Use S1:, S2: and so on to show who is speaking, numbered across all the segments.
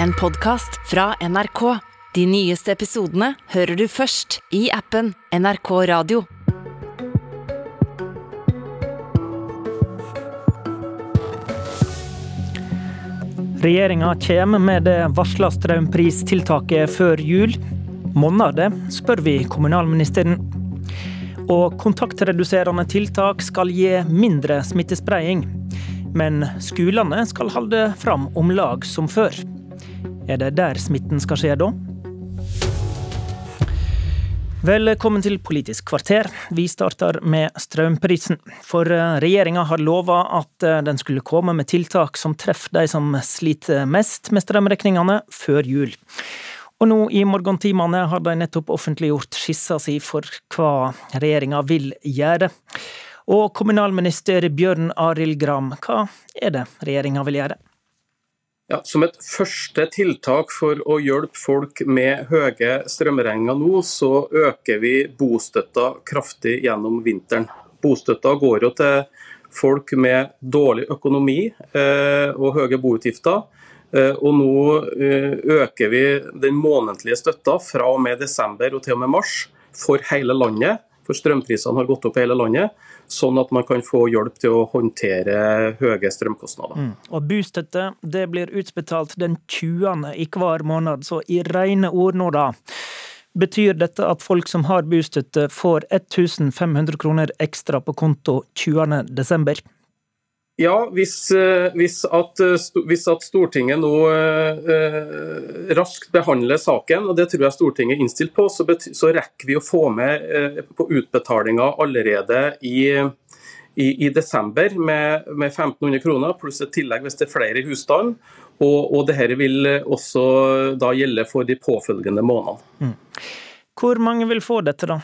S1: en podkast fra NRK. De nyeste episodene hører du først i appen NRK Radio.
S2: Regjeringa kommer med det varsla strømpristiltaket før jul. Monner det, spør vi kommunalministeren. Og kontaktreduserende tiltak skal gi mindre smittespredning. Men skolene skal holde fram om lag som før. Er det der smitten skal skje da? Velkommen til Politisk kvarter. Vi starter med strømprisen. For eh, regjeringa har lova at eh, den skulle komme med tiltak som treffer de som sliter mest med strømregningene, før jul. Og nå i morgentimene har de nettopp offentliggjort skissa si for hva regjeringa vil gjøre. Og kommunalminister Bjørn Arild Gram, hva er det regjeringa vil gjøre?
S3: Ja, som et første tiltak for å hjelpe folk med høye strømregninger nå, så øker vi bostøtta kraftig gjennom vinteren. Bostøtta går jo til folk med dårlig økonomi eh, og høye boutgifter. Eh, og nå eh, øker vi den månedlige støtta fra og med desember og til og med mars for hele landet. For strømprisene har gått opp i hele landet sånn at man kan få hjelp til å håndtere høye strømkostnader. Mm.
S2: Og Bostøtte det blir utbetalt den 20. i hver måned, så i rene ord nå, da. Betyr dette at folk som har bostøtte, får 1500 kroner ekstra på konto 20.
S3: Ja, hvis, eh, hvis, at, eh, hvis, at, Stortinget nå eh, raskt behandler saken, og det tror jeg Stortinget er innstilt på, så, betyr, så rekker vi å få med eh, på utbetalinga allerede i, i, i desember med, med, 1500 kroner, pluss et tillegg hvis det er flere i husstanden. Og, og dette vil også da gjelde for de påfølgende månedene. Mm.
S2: Hvor mange vil få dette, da?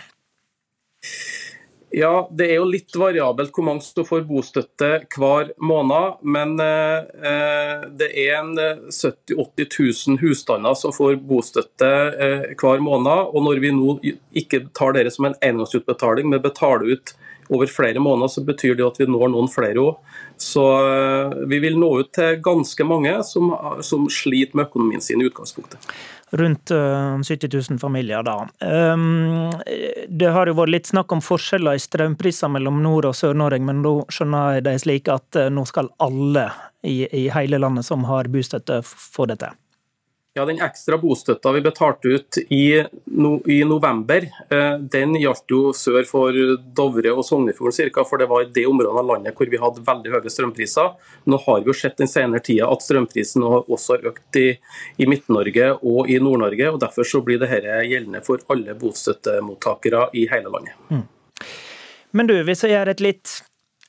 S3: Ja, Det er jo litt variabelt hvor mange som får bostøtte hver måned. Men eh, det er en 70 000-80 000 husstander som får bostøtte eh, hver måned. Og når vi nå ikke tar dere som en engangsutbetaling, men betaler ut over flere måneder, så betyr det at vi når noen flere òg. Så eh, vi vil nå ut til ganske mange som, som sliter med økonomien sin i utgangspunktet
S2: rundt 70 eh, 000 familier, da. Ehm, det har jo vært litt snakk om forskjeller i strømpriser mellom Nord- og Sør-Norge, men nå skjønner jeg det slik at eh, nå skal alle i, hele landet som har bostøtte, få dette?
S3: Ja, Den ekstra bostøtta vi betalte ut i, no, i november, eh, den gjaldt jo sør for Dovre og Sognefjorden ca. For det var i det området av landet hvor vi hadde veldig høye strømpriser. Nå har vi jo sett den senere tida at strømprisen også har økt i, i Midt-Norge og i Nord-Norge. og Derfor så blir dette gjeldende for alle bostøttemottakere i hele landet. Mm.
S2: Men du, hvis jeg gjør et litt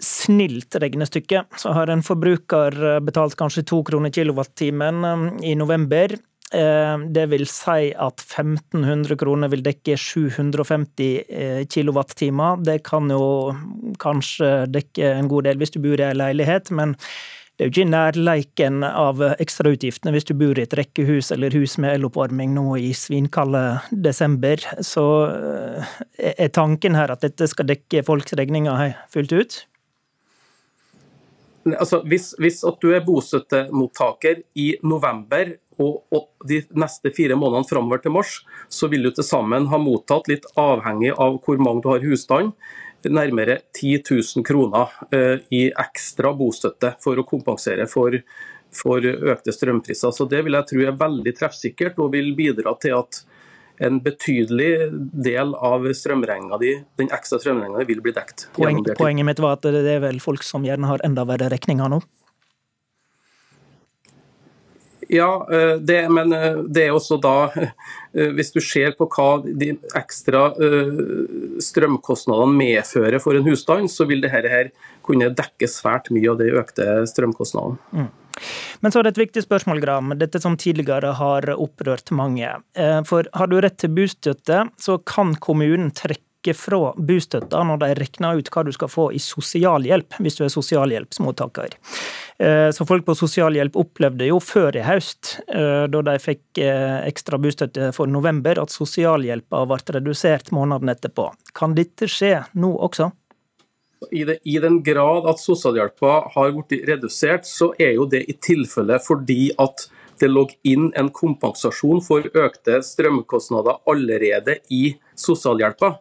S2: snilt regnestykke, så har en forbruker betalt kanskje to kroner kilowattimen eh, i november. Eh, det vil si at 1500 kroner vil dekke 750 eh, kilowattimer. Det kan jo kanskje dekke en god del hvis du bor i ei leilighet, men det er jo ikke nærleiken av ekstrautgiftene hvis du bor i et rekkehus eller hus med eloppvarming nå i svinkalde desember. Så eh, er tanken her at dette skal dekke folks regninger fullt ut?
S3: Altså, hvis, hvis at du er bostøttemottaker i november og, og, de neste fire månedene framover til mars, så vil du til sammen ha mottatt, litt avhengig av hvor mange du har husstand, nærmere 10 000 kroner eh, i ekstra bostøtte for å kompensere for, for økte strømpriser. Så Det vil jeg tro er veldig treffsikkert og vil bidra til at en betydelig del av strømregninga di, den ekstra strømregninga vil bli dekt.
S2: Poeng, poenget mitt var at det er vel folk som gjerne har enda verre regninger nå?
S3: Ja, eh, det, men eh, det er også da eh, Hvis du ser på hva de ekstra strømkostnadene medfører for en husstand, så vil dette her kunne dekke svært mye av de økte strømkostnadene. Mm.
S2: Men så er det et viktig spørsmål, Gram. Dette som tidligere har opprørt mange. For har du rett til bostøtte, så kan kommunen trekke trekke fra bostøtta når de regner ut hva du skal få i sosialhjelp, hvis du er sosialhjelpsmottaker. Eh, så folk på sosialhjelp opplevde jo før i høst, eh, da de fikk eh, ekstra bostøtte for november, at sosialhjelpa ble redusert måneden etterpå. Kan dette skje nå også?
S3: I, det, I, den grad at sosialhjelpa har blitt redusert, så er jo det i tilfelle fordi at det lå inn en kompensasjon for økte strømkostnader allerede i sosialhjelpa.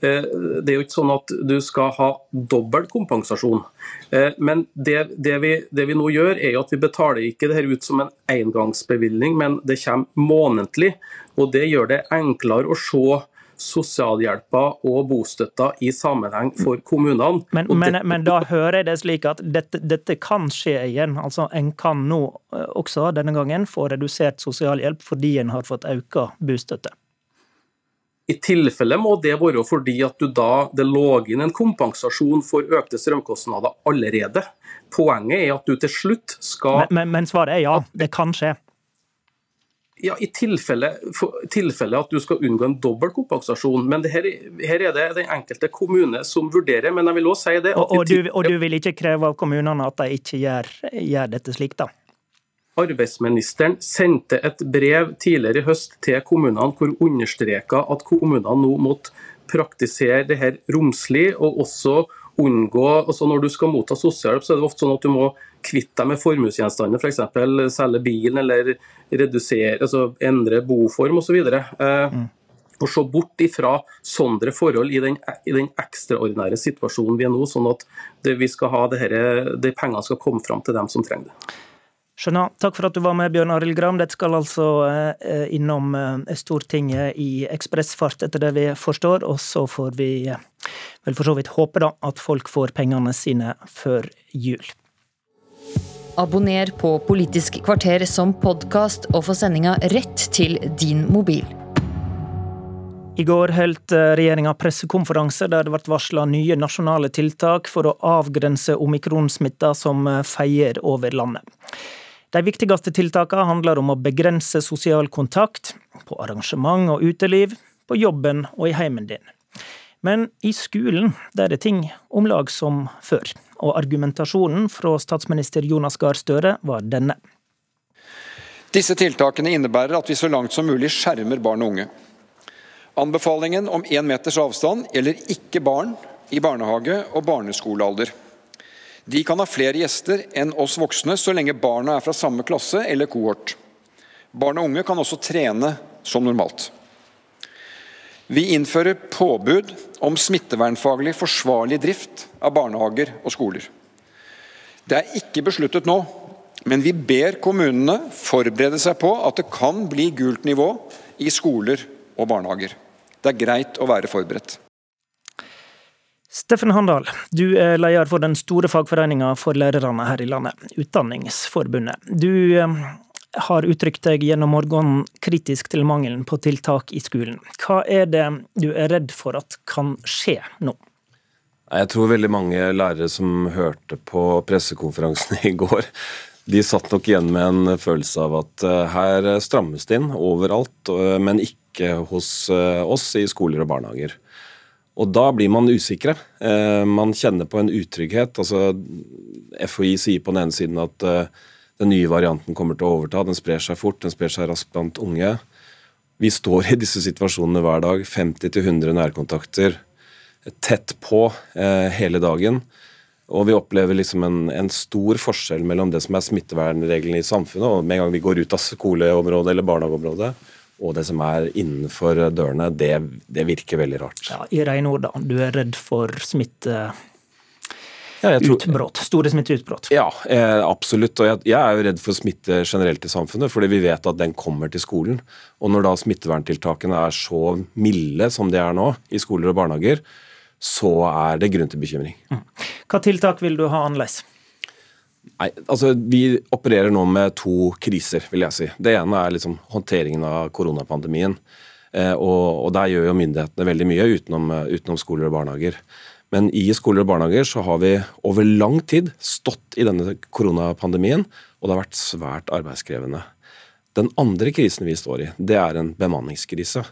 S3: Eh, det er jo ikke sånn at du skal ha dobbel kompensasjon. Eh, men det, det, vi, det, vi, nå gjør, er jo at vi betaler ikke det her ut som en engangsbevilgning, men det kommer månedlig. Og det gjør det enklere å se sosialhjelpa og bostøtta i sammenheng for kommunene.
S2: Men, men, men, da hører jeg det slik at dette, dette, kan skje igjen. Altså En kan nå eh, også denne gangen få redusert sosialhjelp fordi en har fått økt bostøtte.
S3: I tilfelle må det være fordi at du da, det lå inn en kompensasjon for økte strømkostnader allerede. Poenget er at du til slutt skal
S2: Men, men, men svaret er ja, det kan skje?
S3: Ja, I tilfelle, tilfelle, at du skal unngå en dobbel kompensasjon. Men her, her, er det den enkelte kommune som vurderer. Men jeg vil også si det
S2: og, og, du, og, du, vil ikke kreve av kommunene at de ikke gjør, gjør dette slik, da?
S3: Arbeidsministeren sendte et brev tidligere i høst til kommunene hvor understreka at kommunene nå måtte praktisere det her romslig, og også unngå altså Når du skal motta sosialhjelp, så er det ofte sånn at du må kvitte deg med formuesgjenstander, f.eks. For selge bilen eller redusere, altså endre boform osv. Eh, mm. Og se bort ifra sånne forhold i den, i den, ekstraordinære situasjonen vi er nå, sånn at det, vi skal ha det her, de pengene skal komme fram til dem som trenger det.
S2: Skjønner. Takk for at du var med, Bjørn Arild Gram. Dette skal altså eh, innom eh, Stortinget i ekspressfart, etter det vi forstår. Og så får vi eh, vel for så vidt håpe da at folk får pengene sine før jul.
S1: Abonner på Politisk kvarter som podkast, og få sendinga rett til din mobil.
S2: I går holdt regjeringa pressekonferanse der det ble varsla nye nasjonale tiltak for å avgrense omikronsmitta som feier over landet. De viktigste tiltakene handler om å begrense sosial kontakt, på arrangement og uteliv, på jobben og i heimen din. Men i skolen der er det ting om lag som før, og argumentasjonen fra statsminister Jonas Gahr Støre var denne.
S4: Disse tiltakene innebærer at vi så langt som mulig skjermer barn og unge. Anbefalingen om én meters avstand gjelder ikke barn i barnehage og barneskolealder. De kan ha flere gjester enn oss voksne, så lenge barna er fra samme klasse eller kohort. Barn og unge kan også trene som normalt. Vi innfører påbud om smittevernfaglig forsvarlig drift av barnehager og skoler. Det er ikke besluttet nå, men vi ber kommunene forberede seg på at det kan bli gult nivå i skoler og barnehager. Det er greit å være forberedt.
S2: Steffen Handal, du er leder for den store fagforeninga for lærerne her i landet, Utdanningsforbundet. Du eh, har uttrykt deg gjennom morgenen kritisk til mangelen på tiltak i skolen. Hva er det du er redd for at kan skje nå?
S5: Jeg tror veldig mange lærere som hørte på pressekonferansen i går, de satt nok igjen med en følelse av at eh, her strammes det inn overalt, eh, men ikke hos oss i skoler og barnehager. Og da blir man usikre. Eh, man kjenner på en utrygghet. Altså, FHI sier på den ene siden at eh, den nye varianten kommer til å overta. Den sprer seg fort, den sprer seg raskt blant unge. Vi står i disse situasjonene hver dag. 50-100 nærkontakter tett på eh, hele dagen. Og vi opplever liksom en, en, stor forskjell mellom det som er smittevernreglene i samfunnet, og med en gang vi går ut av skoleområdet eller barnehageområdet, og det som er innenfor dørene, det, det virker veldig rart.
S2: Ja, I rene ord, da. Du er redd for smitte... Ja, utbrott, Store smitteutbrudd.
S5: Ja, eh, absolutt. Og jeg, jeg, er jo redd for smitte generelt i samfunnet, fordi vi vet at den kommer til skolen. Og når da smitteverntiltakene er så milde som de er nå i skoler og barnehager, så er det grunn til bekymring. Mm.
S2: Hva tiltak vil du ha annerledes?
S5: Nei, altså Vi opererer nå med to kriser, vil jeg si. Det ene er liksom håndteringen av koronapandemien. Eh, og, og, Der gjør jo myndighetene veldig mye utenom, utenom, skoler og barnehager. Men i skoler og barnehager så har vi over lang tid stått i denne koronapandemien, og det har vært svært arbeidskrevende. Den andre krisen vi står i, det er en bemanningskrise.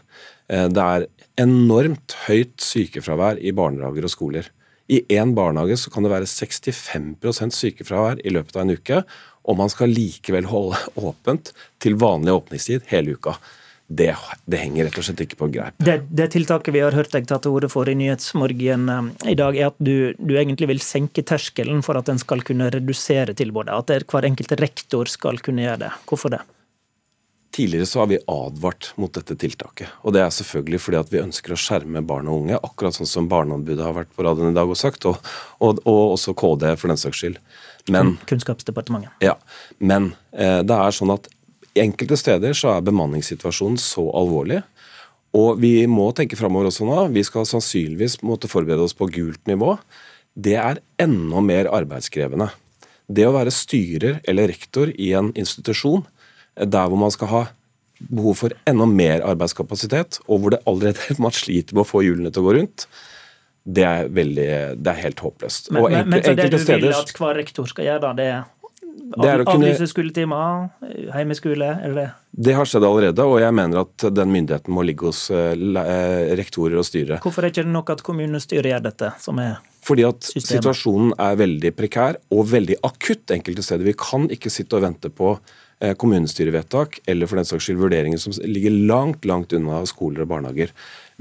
S5: Eh, det er enormt høyt sykefravær i barnehager og skoler. I én barnehage så kan det være 65% sykefravær i løpet av en uke, og man skal likevel holde åpent til vanlig åpningstid hele uka. Det, det, henger rett og slett ikke på greip.
S2: Det, det, tiltaket vi har hørt deg ta til orde for i Nyhetsmorgen eh, i dag, er at du, du, egentlig vil senke terskelen for at en skal kunne redusere tilbudet. At hver enkelt rektor skal kunne gjøre det. Hvorfor det?
S5: Tidligere så har vi advart mot dette tiltaket. Og det er selvfølgelig fordi at vi ønsker å skjerme barn og unge, akkurat sånn som Barneombudet har vært på radioen i dag og sagt, og, og, og også KD for den saks skyld.
S2: Men, Kunnskapsdepartementet.
S5: Ja, men eh, det er sånn at enkelte steder så er bemanningssituasjonen så alvorlig. Og vi må tenke framover også nå. Vi skal sannsynligvis måtte forberede oss på gult nivå. Det er enda mer arbeidskrevende. Det å være styrer eller rektor i en institusjon der hvor man skal ha behov for enda mer arbeidskapasitet, og hvor det allerede man sliter med å få hjulene til å gå rundt, det er, veldig, det er helt håpløst.
S2: Men, enkel, men så det du vil at hver rektor skal gjøre, da, det er det er Avlyse skoletimer, heimeskole, er det det?
S5: Det har skjedd allerede, og jeg mener at den myndigheten må ligge hos eh, eh, rektorer og styre.
S2: Hvorfor er det ikke nok at kommunestyret gjør dette, som er
S5: fordi at systemet? situasjonen er veldig prekær og veldig akutt enkelte steder. Vi kan ikke sitte og vente på kommunestyrevedtak eller for den saks skyld vurderinger som ligger langt langt unna skoler og barnehager.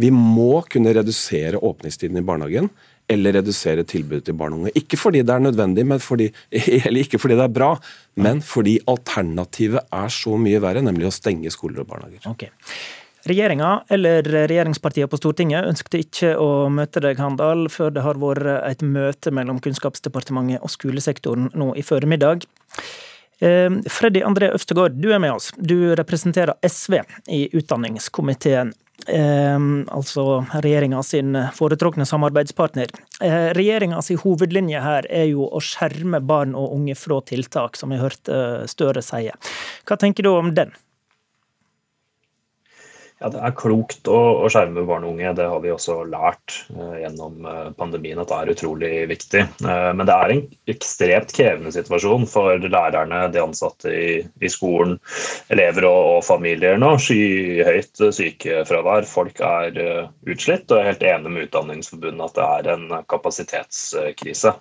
S5: Vi må kunne redusere åpningstiden i barnehagen eller redusere tilbudet til barn og unge. Ikke fordi det er nødvendig, fordi, eller ikke fordi det er bra, men fordi alternativet er så mye verre, nemlig å stenge skoler og barnehager.
S2: Okay. Regjeringa, eller regjeringspartiene på Stortinget, ønsket ikke å møte deg, Handal, før det har vært et møte mellom Kunnskapsdepartementet og skolesektoren nå i formiddag. Ehm, Freddy André Øvstegård, du er med oss. Du representerer SV i utdanningskomiteen. Eh, altså regjeringa sin foretrukne samarbeidspartner. Eh, regjeringa si hovedlinje her er jo å skjerme barn og unge fra tiltak, som vi hørte Støre si. Hva tenker du om den?
S6: Ja, Det er klokt å, å, skjerme barn og unge, det har vi også lært eh, gjennom eh, pandemien at det er utrolig viktig. Eh, men det er en ekstremt krevende situasjon for lærerne, de ansatte i, i skolen, elever og, og, familier nå. Skyhøyt sykefravær. Folk er uh, utslitt, og jeg er helt enig med Utdanningsforbundet at det er en kapasitetskrise.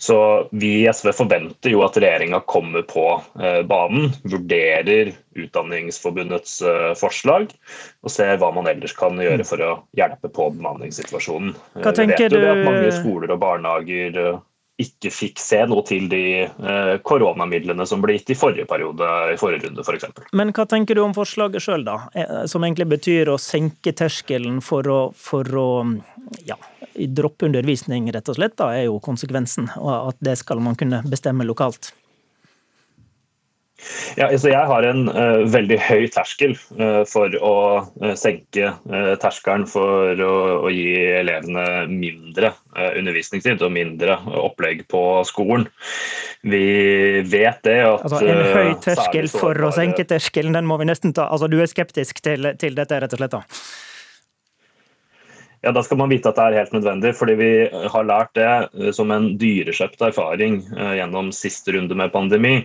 S6: Så vi i SV forventer jo at regjeringa kommer på uh, banen, vurderer Utdanningsforbundets uh, forslag og ser hva man ellers kan gjøre mm. for å hjelpe på bemanningssituasjonen.
S2: Hva tenker
S6: Vi vet jo at mange skoler og barnehager uh, ikke fikk se noe til de koronamidlene som ble gitt i forrige periode, i forrige runde f.eks. For
S2: Men hva tenker du om forslaget sjøl, da? Som egentlig betyr å senke terskelen for å, for å ja, droppe undervisning, rett og slett, da er jo konsekvensen. Og at det skal man kunne bestemme lokalt.
S6: Ja, altså jeg har en uh, veldig høy terskel uh, for å uh, senke terskelen for å, å, gi elevene mindre undervisningstid og mindre opplegg på skolen. Vi vet det at
S2: altså En høy terskel for å senke terskelen, den må vi nesten ta. Altså Du er skeptisk til, til dette, rett og slett? da?
S6: Ja, Da skal man vite at det er helt nødvendig, fordi vi har lært det eh, som en dyrekjøpt erfaring eh, gjennom siste runde med pandemi.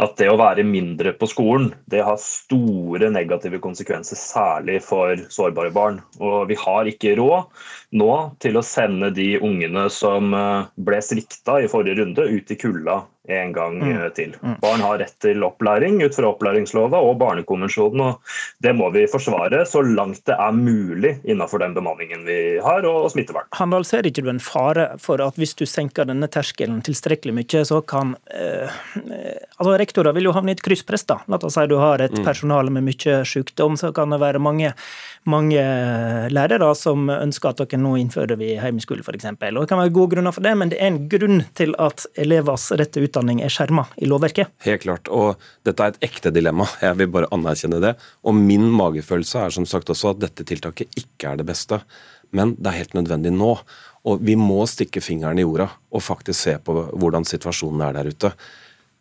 S6: At det å være mindre på skolen det har store negative konsekvenser, særlig for sårbare barn. Og vi har ikke råd nå til å sende de ungene som eh, ble svikta i forrige runde, ut i kulda en gang mm. Eh, til. Mm. Barn har rett til opplæring ut fra opplæringslova og Barnekonvensjonen. og Det må vi forsvare så langt det er mulig innenfor den bemanningen vi har og smittevern.
S2: Handal, ser ikke du en fare for at hvis du senker denne terskelen tilstrekkelig mye, så kan eh, altså Rektorer vil jo havne i et krysspress. da. La oss si du har et mm. personale med mye sykdom, så kan det være mange mange lærere som ønsker at dere nå innfører vi hjemmeskole, f.eks. Det kan være gode grunner for det, men det er en grunn til at elevers rett til utdanning er skjerma i lovverket.
S5: Helt klart, og dette er et ekte dilemma. Jeg vil bare anerkjenne det. Og min magefølelse er som sagt også at dette tiltaket ikke er det beste, men det er helt nødvendig nå. Og vi må stikke fingeren i jorda og faktisk se på hvordan situasjonen er der ute.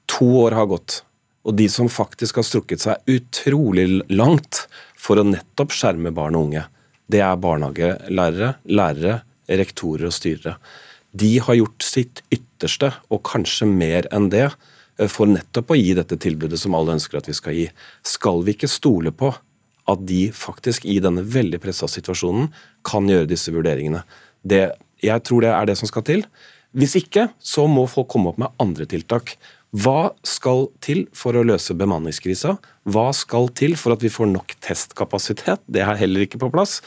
S5: To år har gått, og de som faktisk har strukket seg utrolig langt for å nettopp skjerme barn og unge. Det er barnehagelærere, lærere, rektorer og styrere. De har gjort sitt ytterste, og kanskje mer enn det, eh, for nettopp å gi dette tilbudet som alle ønsker at vi skal gi. Skal vi ikke stole på at de faktisk i denne veldig pressa situasjonen kan gjøre disse vurderingene? Det, jeg tror det er det som skal til. Hvis ikke, så må folk komme opp med andre tiltak. Hva skal til for å løse bemanningskrisa? Hva skal til for at vi får nok testkapasitet? Det er heller ikke på plass.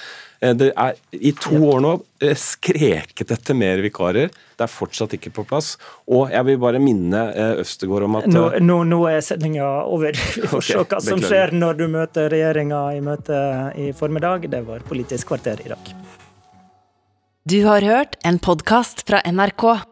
S5: Eh, det er i to år nå eh, skreket etter mer vikarer. Det er fortsatt ikke på plass. Og jeg vil bare minne Øvstegård Østegård om at
S2: Nå, nå, nå er sendinga over. Vi får se hva som skjer når du møter regjeringa i møte i formiddag. Det var Politisk kvarter i dag.
S1: Du har hørt en podkast fra NRK.